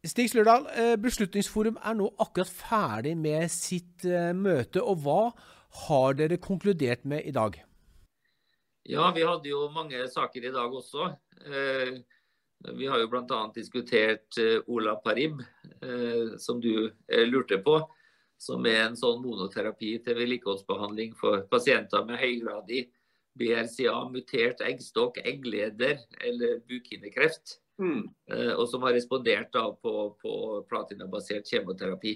Stig Slørdal, eh, Beslutningsforum er nå akkurat ferdig med sitt eh, møte. og Hva har dere konkludert med i dag? Ja, vi hadde jo mange saker i dag også. Eh, vi har jo bl.a. diskutert Ola Parib, som du lurte på. Som er en sånn monoterapi til vedlikeholdsbehandling for pasienter med høygradig BRCA, mutert eggstokk, eggleder eller bukhinnekreft. Mm. Eh, og som har respondert da på, på platinabasert kjemoterapi.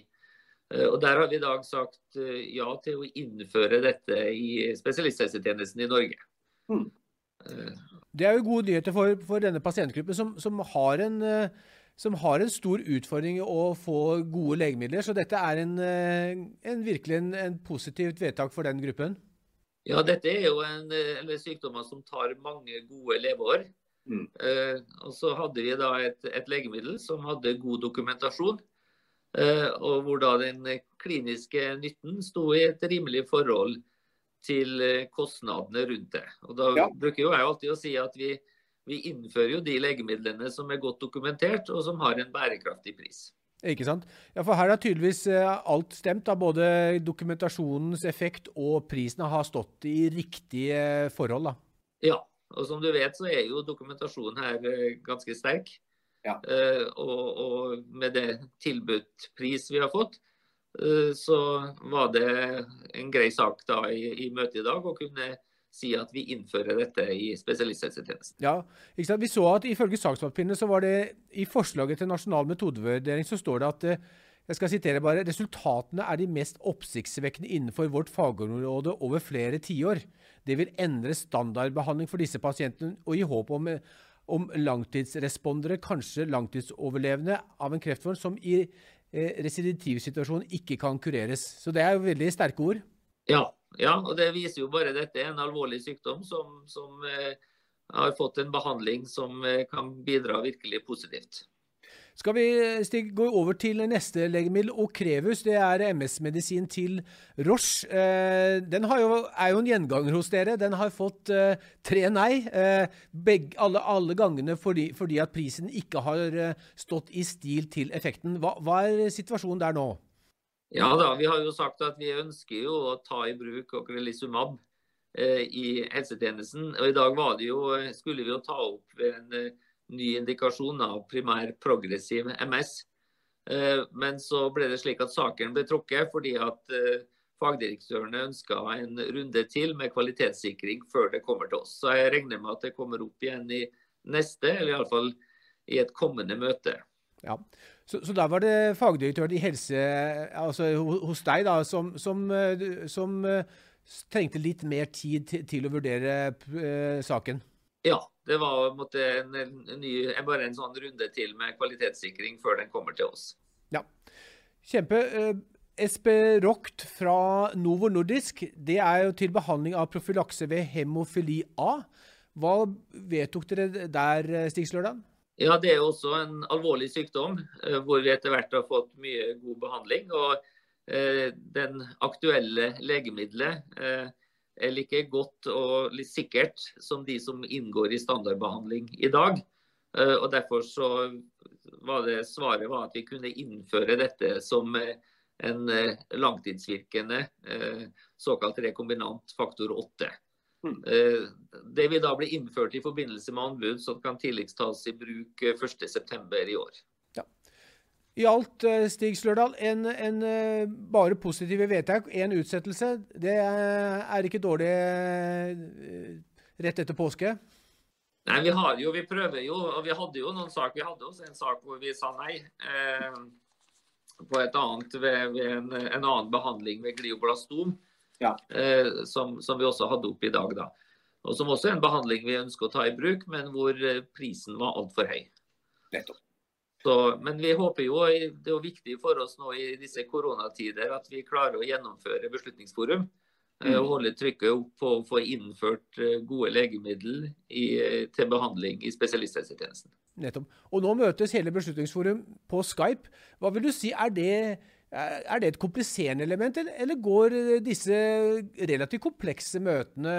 Eh, og Der har vi i dag sagt eh, ja til å innføre dette i spesialisthelsetjenesten i Norge. Mm. Det er jo gode nyheter for, for denne pasientgruppen, som, som, har en, som, har en, stor utfordring å få gode legemidler. Så dette er en, en virkelig en, en, positivt vedtak for den gruppen? Ja, dette er jo en, en sykdommer som tar mange gode leveår. Mm. Eh, og så hadde vi da et, et, legemiddel som hadde god dokumentasjon. Eh, og hvor da den kliniske nytten sto i et rimelig forhold til eh, kostnadene rundt det. Og Da ja. bruker jo jeg alltid å si at vi, vi innfører jo de legemidlene som er godt dokumentert, og som har en bærekraftig pris. Ikke sant? Ja, For her har tydeligvis alt stemt. da, Både dokumentasjonens effekt og prisen har stått i riktige forhold. da. Ja, og som du vet, så er jo dokumentasjonen her eh, ganske sterk. Ja. Uh, og, og, med det tilbudt pris vi har fått, uh, så var det en grei sak da i, i møtet i dag å kunne si at vi innfører dette i spesialisthelsetjenesten. Ja, ikke sant? Vi så at ifølge sakspapirene så var det i forslaget til nasjonal metodevurdering så står det at jeg skal sitere bare, resultatene er de mest oppsiktsvekkende innenfor vårt fagområde over flere tiår. Det vil endre standardbehandling for disse pasientene, og i håp om, om langtidsrespondere, kanskje langtidsoverlevende av en kreftform som i eh, residivsituasjonen ikke kan kureres. Så det er jo veldig sterke ord. Ja, ja, og det viser jo bare dette er en alvorlig sykdom som, som eh, har fått en behandling som eh, kan bidra virkelig positivt. Skal vi Stig, gå over til neste legemiddel, Okrevus. Det er MS-medisin til Roche. Eh, den jo, er jo en gjenganger hos dere. Den har fått eh, tre nei. Eh, begge, alle, alle, gangene fordi, fordi, at prisen ikke har stått i stil til effekten. Hva, hva, er situasjonen der nå? Ja da, Vi har jo sagt at vi ønsker jo å ta i bruk Okrelizumab i helsetjenesten. Og I dag jo, skulle vi jo ta opp ved en ny indikasjon av primær progressiv MS. Eh, men så ble det slik at saken ble trukket fordi at eh, fagdirektørene ønska en runde til med kvalitetssikring før det kommer til oss. Så jeg regner med at det kommer opp igjen i neste, eller iallfall i et kommende møte. Ja, Så, så da var det fagdirektøren i helse, altså hos deg, da, som, som, eh, som trengte litt mer tid til, til å vurdere uh, saken? Ja, det var måtte, en, en, ny, bare en sånn runde til med kvalitetssikring før den kommer til oss. Ja, Kjempe. SP Esperoct fra Novo Nordisk det er jo til behandling av profylakse ved hemofili A. Hva vedtok dere der, Stig Slørdan? Ja, Det er også en alvorlig sykdom eh, hvor vi etter hvert har fått mye god behandling. og eh, Den aktuelle legemiddelet eh, like godt og litt sikkert som de som inngår i standardbehandling i dag. Eh, og Derfor så var det svaret var at vi kunne innføre dette som eh, en eh, langtidsvirkende såkalt rekombinant faktor 8. Mm. Det vil da bli innført i forbindelse med anbud som kan tidligst tas i bruk 1.9. i år. I alt, eh, Stig Slørdal, en, en eh, bare positive vedtak, én utsettelse. Det er ikke dårlig eh, rett etter påske? Nei, vi har jo, vi prøver jo. Og vi hadde jo noen saker. Vi hadde også en sak hvor vi sa nei. Eh, på et annet ved, ved en, en, annen behandling ved glioblastom. Ja. Eh, som, som, vi også hadde oppe i dag, da. Og som også er en behandling vi ønsker å ta i bruk, men hvor prisen var altfor høy. Nettopp. Så, men vi håper jo, det er jo viktig for oss nå i disse koronatider at vi klarer å gjennomføre Beslutningsforum. Eh, mm. Og holde trykket opp på å få innført eh, gode legemiddel i, til behandling i spesialisthelsetjenesten. Nettopp. Og nå møtes hele Beslutningsforum på Skype. Hva vil du si, er det, er det et kompliserende element, eller går disse relativt komplekse møtene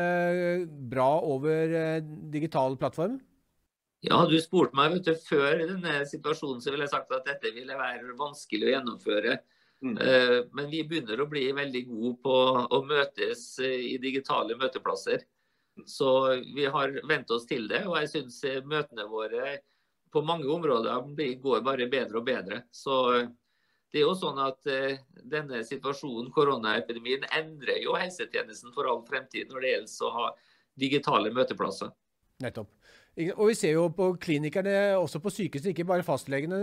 bra over eh, digital plattform? Ja, du spurte meg vet du, før denne situasjonen så ville jeg sagt at dette ville være vanskelig å gjennomføre. Mm. Uh, men vi begynner å bli veldig gode på å møtes i digitale møteplasser. Så vi har vent oss til det. Og jeg syns møtene våre på mange områder går bare bedre og bedre. Så det er jo sånn at denne situasjonen, koronaepidemien, endrer jo helsetjenesten for all fremtid når det gjelder å ha digitale møteplasser. Nettopp. Og vi ser jo på klinikerne, også på sykehusene, ikke bare fastlegene.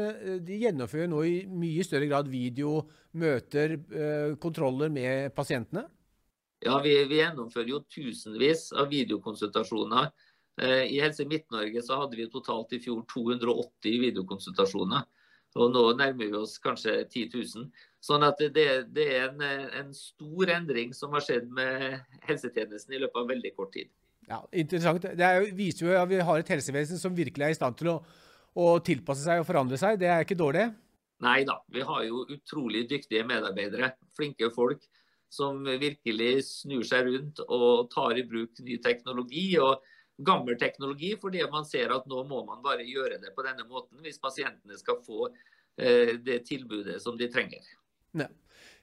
De gjennomfører nå i mye større grad video, møter, eh, kontroller med pasientene? Ja, vi, vi gjennomfører jo tusenvis av videokonsultasjoner. Eh, I Helse Midt-Norge så hadde vi totalt i fjor 280 videokonsultasjoner. Og nå nærmer vi oss kanskje 10 000. Sånn at det, det er en, en, stor endring som har skjedd med helsetjenesten i løpet av veldig kort tid. Ja, Interessant. Det er, viser jo at vi har et helsevesen som virkelig er i stand til å, å tilpasse seg og forandre seg. Det er ikke dårlig? Nei da. Vi har jo utrolig dyktige medarbeidere. Flinke folk som virkelig snur seg rundt og tar i bruk ny teknologi. og gammel teknologi, fordi man ser at nå må man bare gjøre det på denne måten hvis pasientene skal få eh, det tilbudet som de trenger. Ja.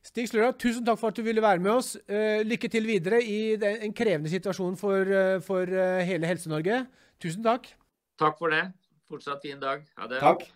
Stig Sløra, tusen takk for at du ville være med oss. Uh, lykke til videre i en krevende situasjon for, uh, for uh, hele Helse-Norge. Tusen takk. Takk for det. Fortsatt fin dag. Ha det. Takk.